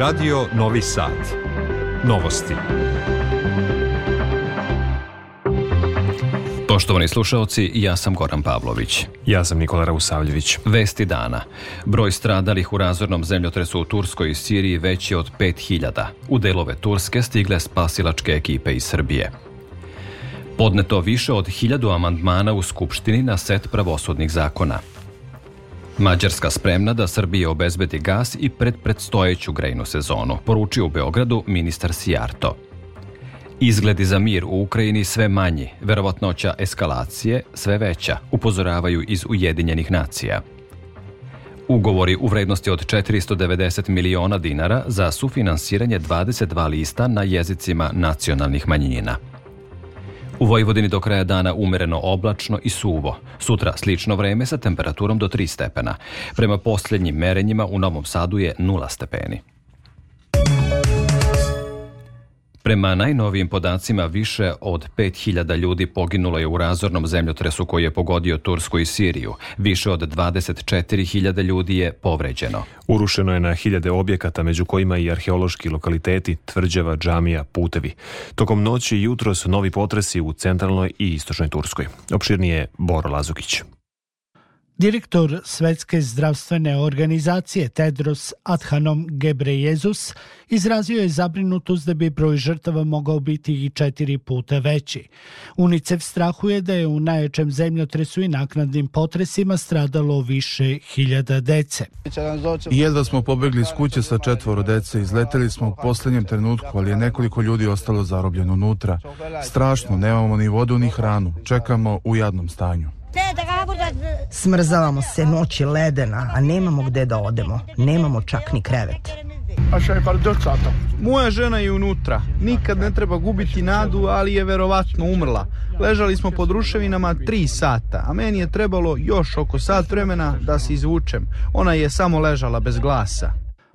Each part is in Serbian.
Radio Novi Sad. Novosti. Poštovani slušalci, ja sam Goran Pavlović. Ja sam Nikola Rausavljević. Vesti dana. Broj stradalih u razornom zemljotresu u Turskoj i Siriji veći od 5000. U delove Turske stigle spasilačke ekipe iz Srbije. Podneto više od hiljadu amandmana u Skupštini na set pravosudnih zakona. Mađarska spremna da Srbije obezbedi gas i pred predstojeću grejnu sezonu, poručio u Beogradu ministar Sijarto. Izgledi za mir u Ukrajini sve manji, verovatnoća eskalacije sve veća, upozoravaju iz Ujedinjenih nacija. Ugovori u vrednosti od 490 miliona dinara za sufinansiranje 22 lista na jezicima nacionalnih manjina. U Vojvodini do kraja dana umereno oblačno i suvo. Sutra slično vreme sa temperaturom do 3 stepena. Prema posljednjim merenjima u Novom Sadu je 0 stepeni. Prema najnovijim podacima, više od 5000 ljudi poginulo je u razornom zemljotresu koji je pogodio Tursku i Siriju. Više od 24.000 ljudi je povređeno. Urušeno je na hiljade objekata, među kojima i arheološki lokaliteti, tvrđava, džamija, putevi. Tokom noći i jutros novi potresi u centralnoj i istočnoj Turskoj. Opširnije Boro Lazukić. Direktor Svetske zdravstvene organizacije Tedros Adhanom Ghebreyesus izrazio je zabrinutost da bi broj žrtava mogao biti i četiri puta veći. UNICEF strahuje da je u najjačem zemljotresu i naknadnim potresima stradalo više hiljada dece. Jedva smo pobegli iz kuće sa četvoro dece, izleteli smo u poslednjem trenutku, ali je nekoliko ljudi ostalo zarobljeno unutra. Strašno, nemamo ni vodu ni hranu, čekamo u jadnom stanju. Smrzavamo se, noć je ledena, a nemamo gde da odemo. Nemamo čak ni krevet. Moja žena je unutra. Nikad ne treba gubiti nadu, ali je verovatno umrla. Ležali smo pod ruševinama tri sata, a meni je trebalo još oko sat vremena da se izvučem. Ona je samo ležala bez glasa.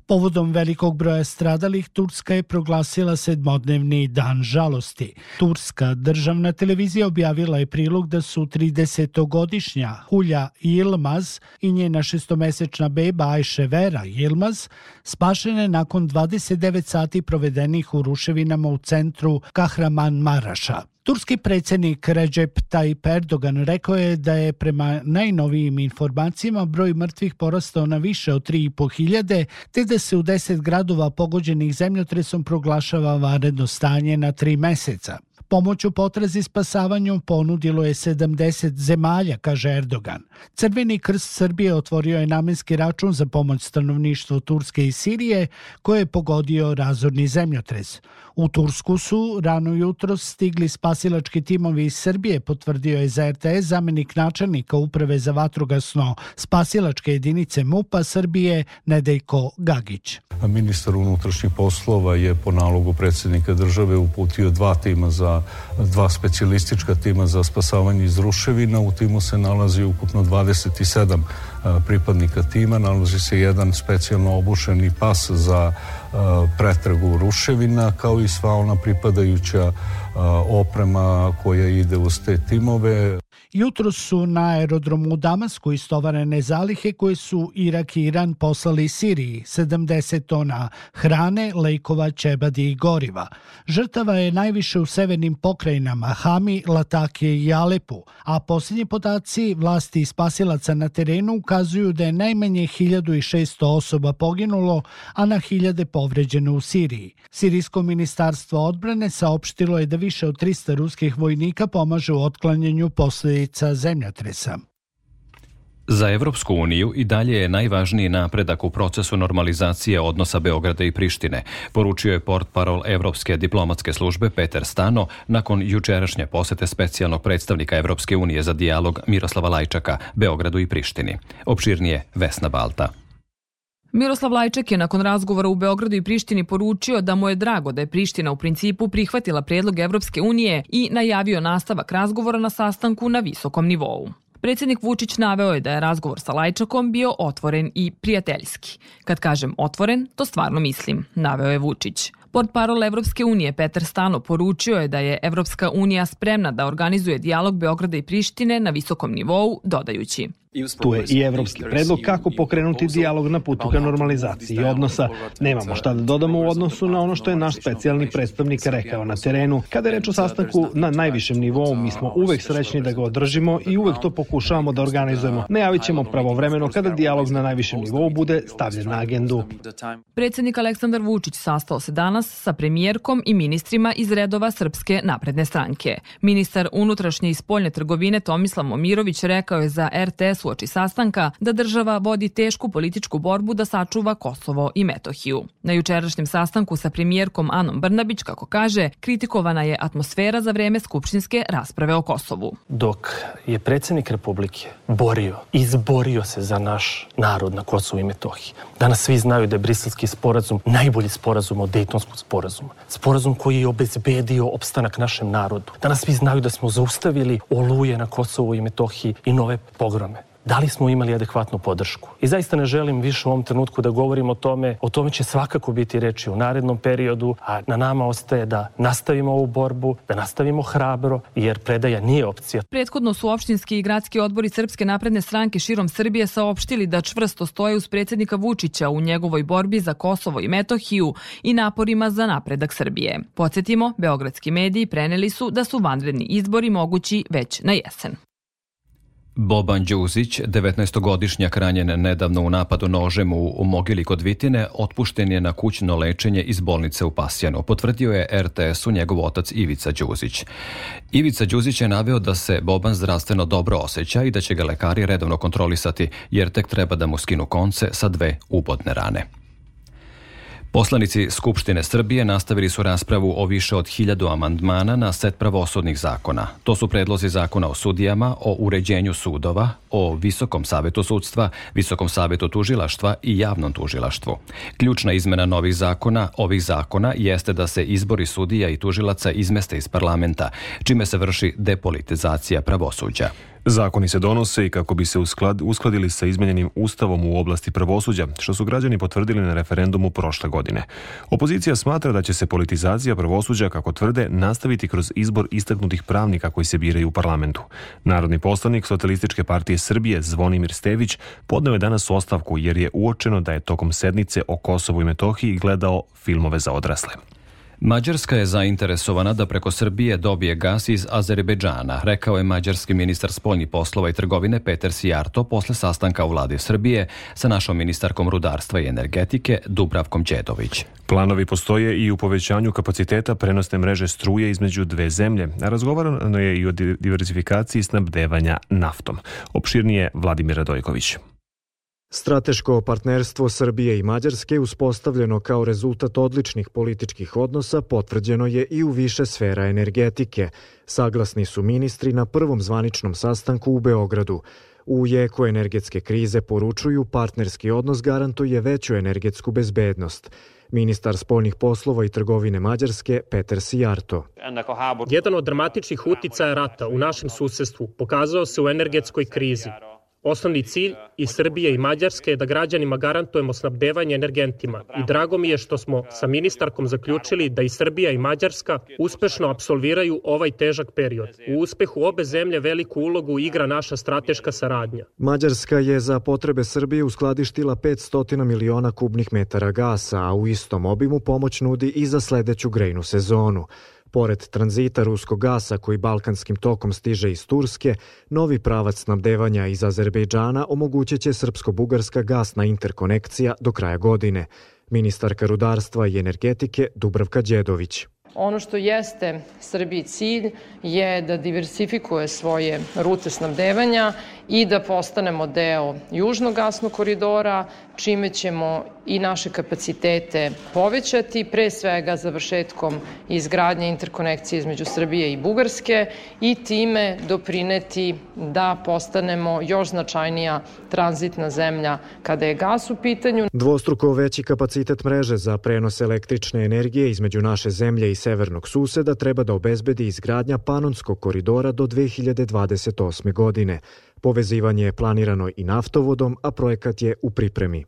Povodom velikog broja stradalih, Turska je proglasila sedmodnevni dan žalosti. Turska državna televizija objavila je prilog da su 30-godišnja Hulja Ilmaz i njena šestomesečna beba Ajše Vera Ilmaz spašene nakon 29 sati provedenih u ruševinama u centru Kahraman Maraša. Turski predsjednik Recep Tayyip Erdogan rekao je da je prema najnovijim informacijama broj mrtvih porastao na više od 3.500, te da se u 10 gradova pogođenih zemljotresom proglašava vanredno stanje na tri meseca. Pomoć u potrazi spasavanju ponudilo je 70 zemalja, kaže Erdogan. Crveni krst Srbije otvorio je namenski račun za pomoć stanovništvu Turske i Sirije, koje je pogodio razorni zemljotres. U Tursku su rano jutro stigli spasilački timovi iz Srbije, potvrdio je za RTS zamenik načelnika Uprave za vatrogasno spasilačke jedinice MUPA Srbije Nedejko Gagić. Ministar unutrašnjih poslova je po nalogu predsjednika države uputio dva tima za dva specijalistička tima za spasavanje iz ruševina. U timu se nalazi ukupno 27 pripadnika tima. Nalazi se jedan specijalno obušeni pas za pretragu ruševina kao i sva ona pripadajuća oprema koja ide uz te timove. Jutro su na aerodromu u Damasku istovarene zalihe koje su Irak i Iran poslali Siriji, 70 tona hrane, lejkova, čebadi i goriva. Žrtava je najviše u severnim pokrajinama Hami, Latakije i Alepu, a posljednji podaci vlasti i spasilaca na terenu ukazuju da je najmanje 1600 osoba poginulo, a na hiljade povređeno u Siriji. Sirijsko ministarstvo odbrane saopštilo je da više od 300 ruskih vojnika pomaže u otklanjanju posledica posledica zemljotresa. Za Evropsku uniju i dalje je najvažniji napredak u procesu normalizacije odnosa Beograda i Prištine, poručio je port parol Evropske diplomatske službe Peter Stano nakon jučerašnje posete specijalnog predstavnika Evropske unije za dijalog Miroslava Lajčaka Beogradu i Prištini. Opširnije Vesna Balta. Miroslav Lajček je nakon razgovora u Beogradu i Prištini poručio da mu je drago da je Priština u principu prihvatila predlog Evropske unije i najavio nastavak razgovora na sastanku na visokom nivou. Predsjednik Vučić naveo je da je razgovor sa Lajčakom bio otvoren i prijateljski. Kad kažem otvoren, to stvarno mislim, naveo je Vučić. Port parol Evropske unije Petar Stano poručio je da je Evropska unija spremna da organizuje dijalog Beograda i Prištine na visokom nivou, dodajući. Tu je i evropski predlog kako pokrenuti dijalog na putu ka normalizaciji odnosa. Nemamo šta da dodamo u odnosu na ono što je naš specijalni predstavnik rekao na terenu. Kada je reč o sastanku na najvišem nivou, mi smo uvek srećni da ga održimo i uvek to pokušavamo da organizujemo. Najavit ćemo pravovremeno kada dijalog na najvišem nivou bude stavljen na agendu. Predsednik Aleksandar Vučić sastao se danas sa premijerkom i ministrima iz redova Srpske napredne stranke. Ministar unutrašnje i spoljne trgovine Tomislav Momirović rekao je za RTS uoči sastanka da država vodi tešku političku borbu da sačuva Kosovo i Metohiju. Na jučerašnjem sastanku sa premijerkom Anom Brnabić, kako kaže, kritikovana je atmosfera za vreme skupštinske rasprave o Kosovu. Dok je predsednik Republike borio, izborio se za naš narod na Kosovu i Metohiji. Danas svi znaju da je briselski sporazum najbolji sporazum od Dejtonskog sporazuma. Sporazum koji je obezbedio opstanak našem narodu. Danas svi znaju da smo zaustavili oluje na Kosovu i Metohiji i nove pogrome da li smo imali adekvatnu podršku. I zaista ne želim više u ovom trenutku da govorim o tome, o tome će svakako biti reči u narednom periodu, a na nama ostaje da nastavimo ovu borbu, da nastavimo hrabro, jer predaja nije opcija. Prethodno su opštinski i gradski odbori Srpske napredne stranke širom Srbije saopštili da čvrsto stoje uz predsednika Vučića u njegovoj borbi za Kosovo i Metohiju i naporima za napredak Srbije. Podsjetimo, beogradski mediji preneli su da su vanredni izbori mogući već na jesen. Boban Đuzić, 19-godišnjak ranjen nedavno u napadu nožem u Mogili kod Vitine, otpušten je na kućno lečenje iz bolnice u Pasjanu, potvrdio je RTS-u njegov otac Ivica Đuzić. Ivica Đuzić je naveo da se Boban zdravstveno dobro osjeća i da će ga lekari redovno kontrolisati, jer tek treba da mu skinu konce sa dve ubodne rane. Poslanici Skupštine Srbije nastavili su raspravu o više od hiljadu amandmana na set pravosudnih zakona. To su predlozi zakona o sudijama, o uređenju sudova, o Visokom savetu sudstva, Visokom savetu tužilaštva i javnom tužilaštvu. Ključna izmena novih zakona, ovih zakona, jeste da se izbori sudija i tužilaca izmeste iz parlamenta, čime se vrši depolitizacija pravosuđa. Zakoni se donose i kako bi se usklad, uskladili sa izmenjenim ustavom u oblasti pravosuđa, što su građani potvrdili na referendumu prošle godine. Opozicija smatra da će se politizacija pravosuđa, kako tvrde, nastaviti kroz izbor istaknutih pravnika koji se biraju u parlamentu. Narodni poslanik Socijalističke partije Srbije Zvonimir Stević podneo je danas ostavku jer je uočeno da je tokom sednice o Kosovu i Metohiji gledao filmove za odrasle. Mađarska je zainteresovana da preko Srbije dobije gas iz Azerbejdžana, rekao je mađarski ministar spoljnih poslova i trgovine Peter Sijarto posle sastanka u vladi Srbije sa našom ministarkom rudarstva i energetike Dubravkom Đedović. Planovi postoje i u povećanju kapaciteta prenosne mreže struje između dve zemlje, razgovarano je i o diversifikaciji snabdevanja naftom. Opširnije Vladimir Radojković. Strateško partnerstvo Srbije i Mađarske uspostavljeno kao rezultat odličnih političkih odnosa potvrđeno je i u više sfera energetike. Saglasni su ministri na prvom zvaničnom sastanku u Beogradu. U jeku energetske krize poručuju partnerski odnos garantuje veću energetsku bezbednost. Ministar spoljnih poslova i trgovine Mađarske Peter Sijarto. Jedan od dramatičnih uticaja rata u našem susedstvu pokazao se u energetskoj krizi. Osnovni cilj i Srbije i Mađarske je da građanima garantujemo snabdevanje energentima i drago mi je što smo sa ministarkom zaključili da i Srbija i Mađarska uspešno absolviraju ovaj težak period. U uspehu obe zemlje veliku ulogu igra naša strateška saradnja. Mađarska je za potrebe Srbije uskladištila 500 miliona kubnih metara gasa, a u istom obimu pomoć nudi i za sledeću grejnu sezonu. Pored tranzita ruskog gasa koji balkanskim tokom stiže iz Turske, novi pravac snabdevanja iz Azerbejdžana omogućit će srpsko-bugarska gasna interkonekcija do kraja godine. Ministarka rudarstva i energetike Dubravka Đedović. Ono što jeste Srbiji cilj je da diversifikuje svoje rute snabdevanja i da postanemo deo južnog gasnog koridora, čime ćemo i naše kapacitete povećati, pre svega završetkom izgradnje interkonekcije između Srbije i Bugarske i time doprineti da postanemo još značajnija tranzitna zemlja kada je gas u pitanju. Dvostruko veći kapacitet mreže za prenos električne energije između naše zemlje i severnog suseda treba da obezbedi izgradnja Panonskog koridora do 2028. godine. Povezivanje je planirano i naftovodom, a projekat je u pripremi.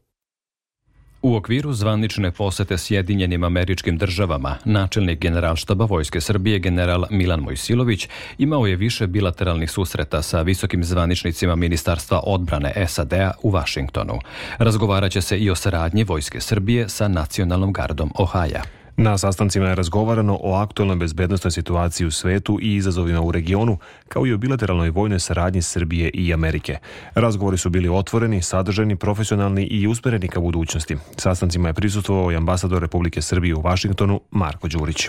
U okviru zvanične posete Sjedinjenim američkim državama, načelnik generalštaba Vojske Srbije general Milan Mojsilović imao je više bilateralnih susreta sa visokim zvaničnicima Ministarstva odbrane SAD-a u Vašingtonu. Razgovaraće se i o saradnji Vojske Srbije sa Nacionalnom gardom Ohaja. Na sastancima je razgovarano o aktualnoj bezbednostnoj situaciji u svetu i izazovima u regionu, kao i o bilateralnoj vojnoj saradnji Srbije i Amerike. Razgovori su bili otvoreni, sadržajni, profesionalni i usmereni ka budućnosti. Sastancima je prisustvovao i ambasador Republike Srbije u Vašingtonu Marko Đurić.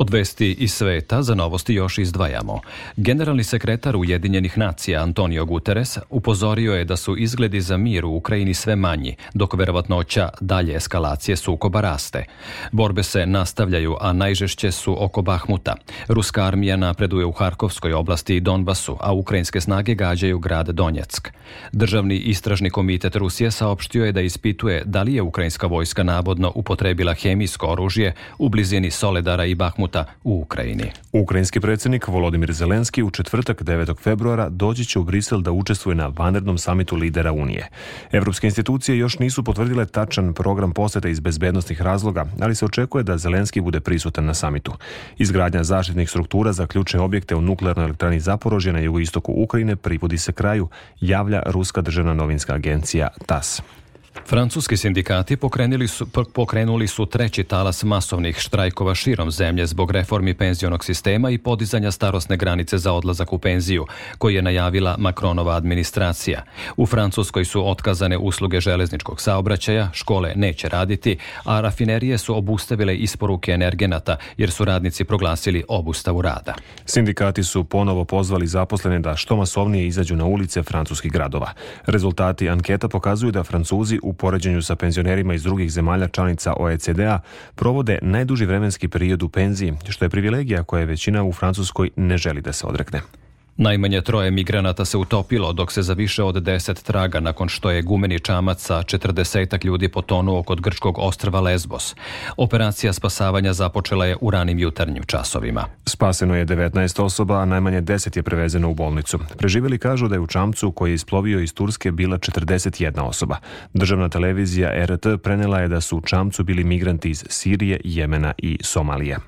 Od vesti iz sveta za novosti još izdvajamo. Generalni sekretar Ujedinjenih nacija Antonio Guterres upozorio je da su izgledi za mir u Ukrajini sve manji, dok verovatnoća dalje eskalacije sukoba raste. Borbe se nastavljaju, a najžešće su oko Bahmuta. Ruska armija napreduje u Harkovskoj oblasti i Donbasu, a ukrajinske snage gađaju grad Donjeck. Državni istražni komitet Rusije saopštio je da ispituje da li je ukrajinska vojska nabodno upotrebila hemijsko oružje u blizini Soledara i Bahmuta Bahmuta u Ukrajini. Ukrajinski predsjednik Volodimir Zelenski u četvrtak 9. februara doći će u Brisel da učestvuje na vanrednom samitu lidera Unije. Evropske institucije još nisu potvrdile tačan program poseta iz bezbednostnih razloga, ali se očekuje da Zelenski bude prisutan na samitu. Izgradnja zaštitnih struktura za ključne objekte u nuklearnoj elektrani Zaporožje na jugoistoku Ukrajine privodi se kraju, javlja Ruska državna novinska agencija TAS. Francuski sindikati pokrenuli su, pokrenuli su treći talas masovnih štrajkova širom zemlje zbog reformi penzionog sistema i podizanja starosne granice za odlazak u penziju, koji je najavila Makronova administracija. U Francuskoj su otkazane usluge železničkog saobraćaja, škole neće raditi, a rafinerije su obustavile isporuke energenata jer su radnici proglasili obustavu rada. Sindikati su ponovo pozvali zaposlene da što masovnije izađu na ulice francuskih gradova. Rezultati anketa pokazuju da Francuzi u poređenju sa penzionerima iz drugih zemalja članica OECD-a provode najduži vremenski period u penziji, što je privilegija koja većina u Francuskoj ne želi da se odrekne. Najmanje troje migranata se utopilo, dok se za više od 10 traga nakon što je gumeni čamac sa 40 ljudi potonuo kod grčkog ostrva Lesbos. Operacija spasavanja započela je u ranim jutarnjim časovima. Spaseno je 19 osoba, a najmanje 10 je prevezeno u bolnicu. Preživjeli kažu da je u čamcu koji je isplovio iz Turske bila 41 osoba. Državna televizija RT prenela je da su u čamcu bili migranti iz Sirije, Jemena i Somalije.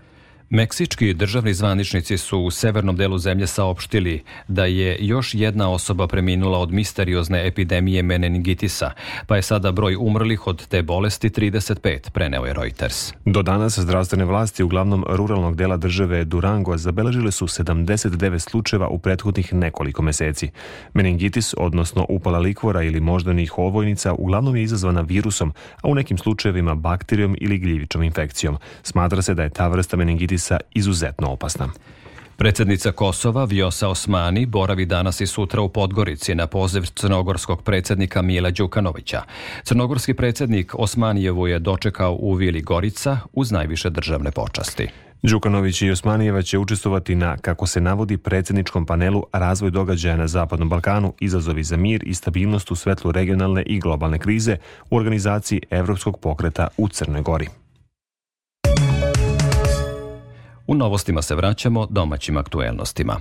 Meksički državni zvaničnici su u severnom delu zemlje saopštili da je još jedna osoba preminula od misteriozne epidemije meningitisa, pa je sada broj umrlih od te bolesti 35, preneo je Reuters. Do danas zdravstvene vlasti uglavnom ruralnog dela države Durango zabeležile su 79 slučajeva u prethodnih nekoliko meseci. Meningitis, odnosno upala likvora ili moždanih ovojnica, uglavnom je izazvana virusom, a u nekim slučajevima bakterijom ili gljivičom infekcijom. Smatra se da je ta vrsta meningitisa Idrisa izuzetno opasna. Predsednica Kosova Vjosa Osmani boravi danas i sutra u Podgorici na poziv crnogorskog predsednika Mila Đukanovića. Crnogorski predsednik Osmanijevu je dočekao u Vili Gorica uz najviše državne počasti. Đukanović i Osmanijeva će učestvovati na, kako se navodi, predsjedničkom panelu Razvoj događaja na Zapadnom Balkanu, izazovi za mir i stabilnost u svetlu regionalne i globalne krize u organizaciji Evropskog pokreta u Crnoj Gori. U novostima se vraćamo domaćim aktuelnostima.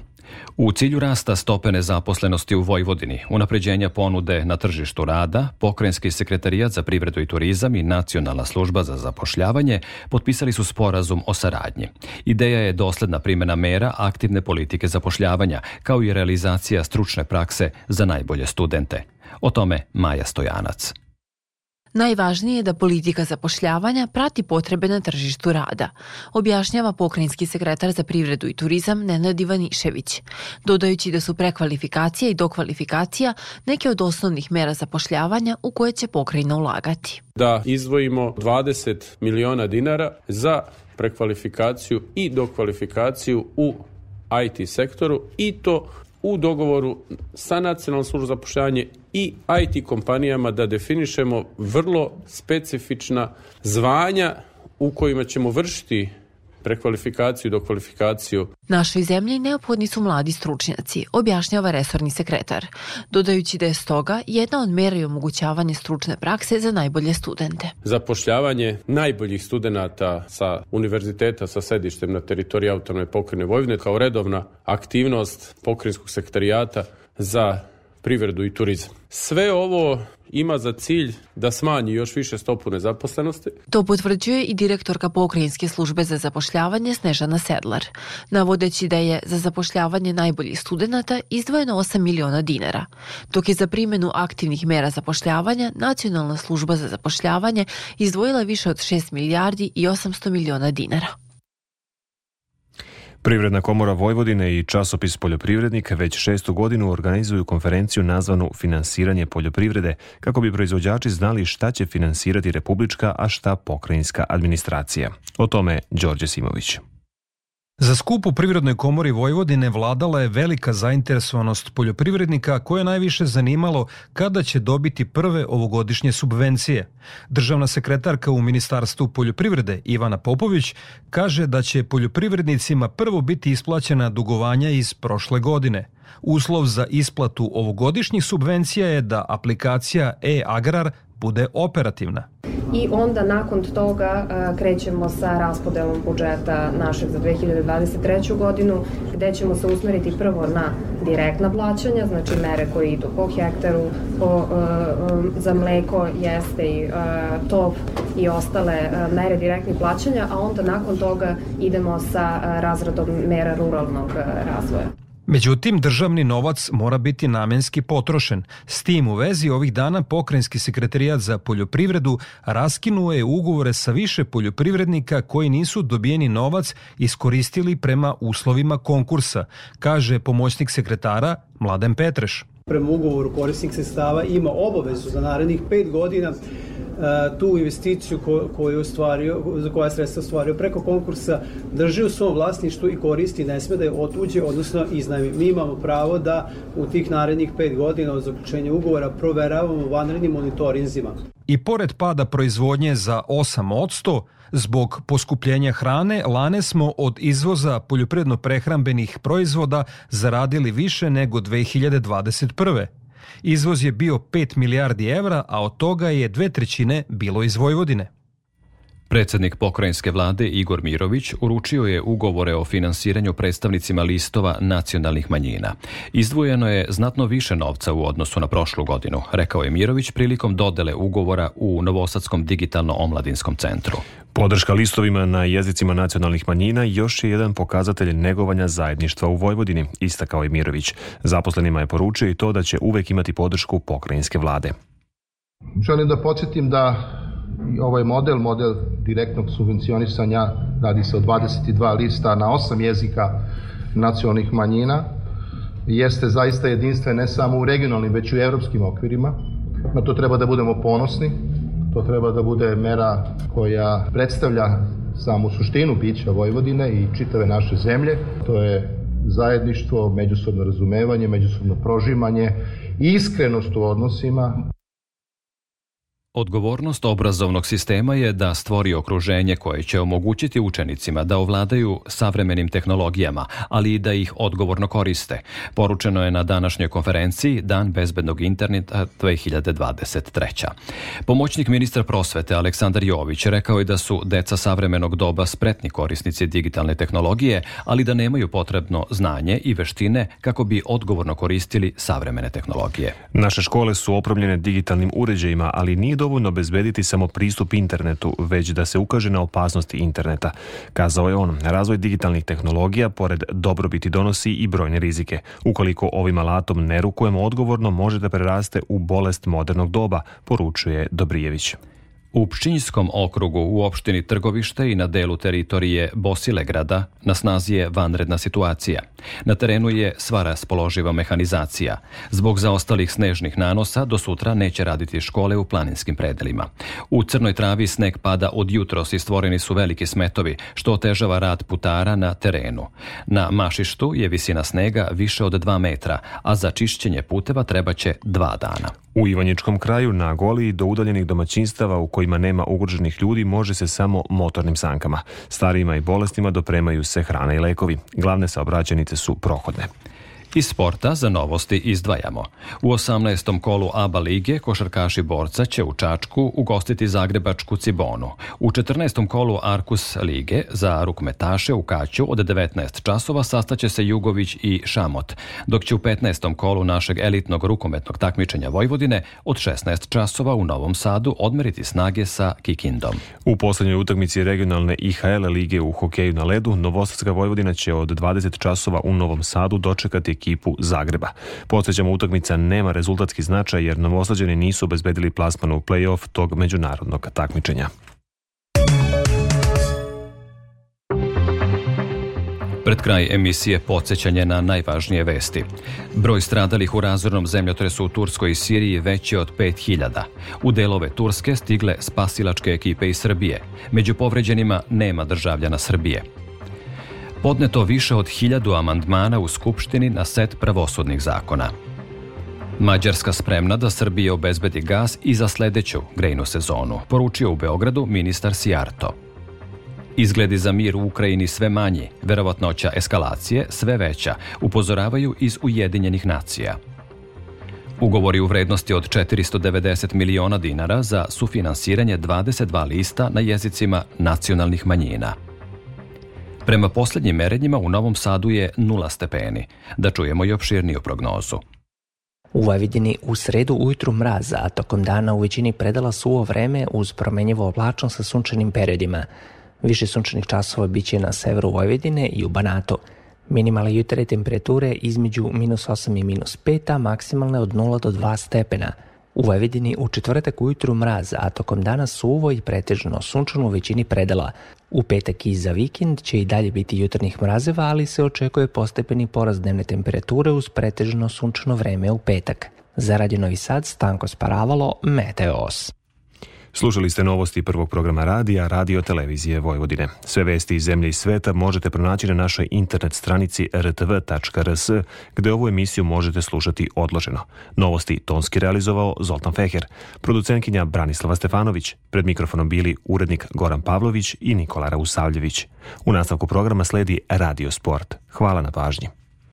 U cilju rasta stope nezaposlenosti u Vojvodini, unapređenja ponude na tržištu rada, Pokrenjski sekretarijat za privredu i turizam i Nacionalna služba za zapošljavanje potpisali su sporazum o saradnji. Ideja je dosledna primjena mera aktivne politike zapošljavanja, kao i realizacija stručne prakse za najbolje studente. O tome Maja Stojanac. Najvažnije je da politika zapošljavanja prati potrebe na tržištu rada, objašnjava pokrinjski sekretar za privredu i turizam Nenad Ivanišević, dodajući da su prekvalifikacija i dokvalifikacija neke od osnovnih mera zapošljavanja u koje će pokrajina ulagati. Da izdvojimo 20 miliona dinara za prekvalifikaciju i dokvalifikaciju u IT sektoru i to u dogovoru sa Nacionalnom službom za zapošljavanje i IT kompanijama da definišemo vrlo specifična zvanja u kojima ćemo vršiti prekvalifikaciju, dokvalifikaciju. Našoj zemlji neophodni su mladi stručnjaci, objašnjava resorni sekretar, dodajući da je stoga jedna od mera i omogućavanje stručne prakse za najbolje studente. Zapošljavanje najboljih studenta sa univerziteta sa sedištem na teritoriji autonome pokrine Vojvodine kao redovna aktivnost pokrinjskog sekretarijata za privredu i turizam. Sve ovo ima za cilj da smanji još više stopu nezaposlenosti. To potvrđuje i direktorka pokrajinske službe za zapošljavanje Snežana Sedlar, navodeći da je za zapošljavanje najboljih studenta izdvojeno 8 miliona dinara, dok je za primjenu aktivnih mera zapošljavanja Nacionalna služba za zapošljavanje izdvojila više od 6 milijardi i 800 miliona dinara. Privredna komora Vojvodine i časopis Poljoprivrednik već šestu godinu organizuju konferenciju nazvanu Finansiranje poljoprivrede kako bi proizvođači znali šta će finansirati republička, a šta pokrajinska administracija. O tome Đorđe Simović. Za skup u Privrednoj komori Vojvodine vladala je velika zainteresovanost poljoprivrednika koje je najviše zanimalo kada će dobiti prve ovogodišnje subvencije. Državna sekretarka u Ministarstvu poljoprivrede Ivana Popović kaže da će poljoprivrednicima prvo biti isplaćena dugovanja iz prošle godine. Uslov za isplatu ovogodišnjih subvencija je da aplikacija e-agrar bude operativna. I onda nakon toga krećemo sa raspodelom budžeta našeg za 2023. godinu, gde ćemo se usmeriti prvo na direktna plaćanja, znači mere koje idu po hektaru, po, za mleko, jeste i top i ostale mere direktnih plaćanja, a onda nakon toga idemo sa razradom mera ruralnog razvoja. Međutim, državni novac mora biti namenski potrošen. S tim u vezi ovih dana pokrajinski sekretarijat za poljoprivredu raskinuo je ugovore sa više poljoprivrednika koji nisu dobijeni novac iskoristili prema uslovima konkursa, kaže pomoćnik sekretara Mladen Petreš. Prema ugovoru korisnik sredstava ima obavezu za narednih pet godina tu investiciju koju je ostvario, za koja sredstva ostvario preko konkursa drži u svom vlasništvu i koristi, ne sme da je otuđe, odnosno iznajmi. Mi imamo pravo da u tih narednih pet godina od zaključenja ugovora proveravamo vanrednim monitorinzima. I pored pada proizvodnje za 8%, Zbog poskupljenja hrane, lane smo od izvoza poljoprivredno-prehrambenih proizvoda zaradili više nego 2021. Izvoz je bio 5 milijardi evra, a od toga je dve trećine bilo iz Vojvodine. Predsednik pokrajinske vlade Igor Mirović uručio je ugovore o finansiranju predstavnicima listova nacionalnih manjina. Izdvojeno je znatno više novca u odnosu na prošlu godinu, rekao je Mirović prilikom dodele ugovora u Novosadskom digitalno-omladinskom centru. Podrška listovima na jezicima nacionalnih manjina još je jedan pokazatelj negovanja zajedništva u Vojvodini, istakao je Mirović. Zaposlenima je poručio i to da će uvek imati podršku pokrajinske vlade. Želim da podsjetim da ovaj model, model direktnog subvencionisanja, radi se o 22 lista na 8 jezika nacionalnih manjina, jeste zaista jedinstven ne samo u regionalnim, već i u evropskim okvirima. Na to treba da budemo ponosni, to treba da bude mera koja predstavlja samu suštinu bića Vojvodine i čitave naše zemlje. To je zajedništvo, međusobno razumevanje, međusobno prožimanje i iskrenost u odnosima. Odgovornost obrazovnog sistema je da stvori okruženje koje će omogućiti učenicima da ovladaju savremenim tehnologijama, ali i da ih odgovorno koriste. Poručeno je na današnjoj konferenciji Dan bezbednog interneta 2023. Pomoćnik ministra prosvete Aleksandar Jović rekao je da su deca savremenog doba spretni korisnici digitalne tehnologije, ali da nemaju potrebno znanje i veštine kako bi odgovorno koristili savremene tehnologije. Naše škole su opremljene digitalnim uređajima, ali nije dovoljno obezbediti samo pristup internetu, već da se ukaže na opasnosti interneta. Kazao je on, razvoj digitalnih tehnologija pored dobrobiti donosi i brojne rizike. Ukoliko ovim alatom ne rukujemo odgovorno, može da preraste u bolest modernog doba, poručuje Dobrijević. U Pšinjskom okrugu u opštini Trgovište i na delu teritorije Bosilegrada na snazi je vanredna situacija. Na terenu je sva raspoloživa mehanizacija. Zbog zaostalih snežnih nanosa do sutra neće raditi škole u planinskim predelima. U Crnoj travi sneg pada od jutros i stvoreni su veliki smetovi, što otežava rad putara na terenu. Na Mašištu je visina snega više od 2 metra, a za čišćenje puteva trebaće dva dana. U Ivanjičkom kraju na Goliji do udaljenih domaćinstava u kojima nema ugroženih ljudi može se samo motornim sankama. Starijima i bolestima dopremaju se hrana i lekovi. Glavne saobraćenice su prohodne. Iz sporta za novosti izdvajamo. U 18. kolu ABA lige košarkaši borca će u Čačku ugostiti Zagrebačku Cibonu. U 14. kolu Arkus lige za rukmetaše u Kaću od 19 časova sastaće se Jugović i Šamot, dok će u 15. kolu našeg elitnog rukometnog takmičenja Vojvodine od 16 časova u Novom Sadu odmeriti snage sa Kikindom. U poslednjoj utakmici regionalne IHL lige u hokeju na ledu Novosadska Vojvodina će od 20 časova u Novom Sadu dočekati ekipu Zagreba. Podsjećamo, utakmica nema rezultatski značaj jer Novosađani nisu obezbedili plasman u play-off tog međunarodnog takmičenja. Pred kraj emisije podsjećanje na najvažnije vesti. Broj stradalih u razornom zemljotresu u Turskoj i Siriji veći od 5000. U delove Turske stigle spasilačke ekipe iz Srbije. Među povređenima nema državljana Srbije podneto više od hiljadu amandmana u Skupštini na set pravosudnih zakona. Mađarska spremna da Srbije obezbedi gas i za sledeću grejnu sezonu, poručio u Beogradu ministar Sijarto. Izgledi za mir u Ukrajini sve manji, verovatnoća eskalacije sve veća, upozoravaju iz Ujedinjenih nacija. Ugovori u vrednosti od 490 miliona dinara za sufinansiranje 22 lista na jezicima nacionalnih manjina – Prema poslednjim merenjima u Novom Sadu je nula stepeni. Da čujemo i opširniju prognozu. U Vojvodini u sredu ujutru mraz, a tokom dana u većini predala suvo vreme uz promenjivo oblačno sa sunčanim periodima. Više sunčanih časova biće na severu Vojvodine i u Banatu. Minimalne jutre temperature između minus 8 i minus 5, a maksimalne od 0 do 2 stepena. U Vojvodini u četvrtak ujutru mraz, a tokom dana suvo i pretežno sunčano u većini predela. U petak i za vikend će i dalje biti jutarnjih mrazeva, ali se očekuje postepeni porast dnevne temperature uz pretežno sunčano vreme u petak. Za Radio Novi Sad Stanko Sparavalo, Meteos. Slušali ste novosti prvog programa radija Radio Televizije Vojvodine. Sve vesti iz zemlje i sveta možete pronaći na našoj internet stranici rtv.rs, gde ovu emisiju možete slušati odloženo. Novosti tonski realizovao Zoltan Feher, producentkinja Branislava Stefanović, pred mikrofonom bili urednik Goran Pavlović i Nikola Rausavljević. U nastavku programa sledi Radio Sport. Hvala na pažnji.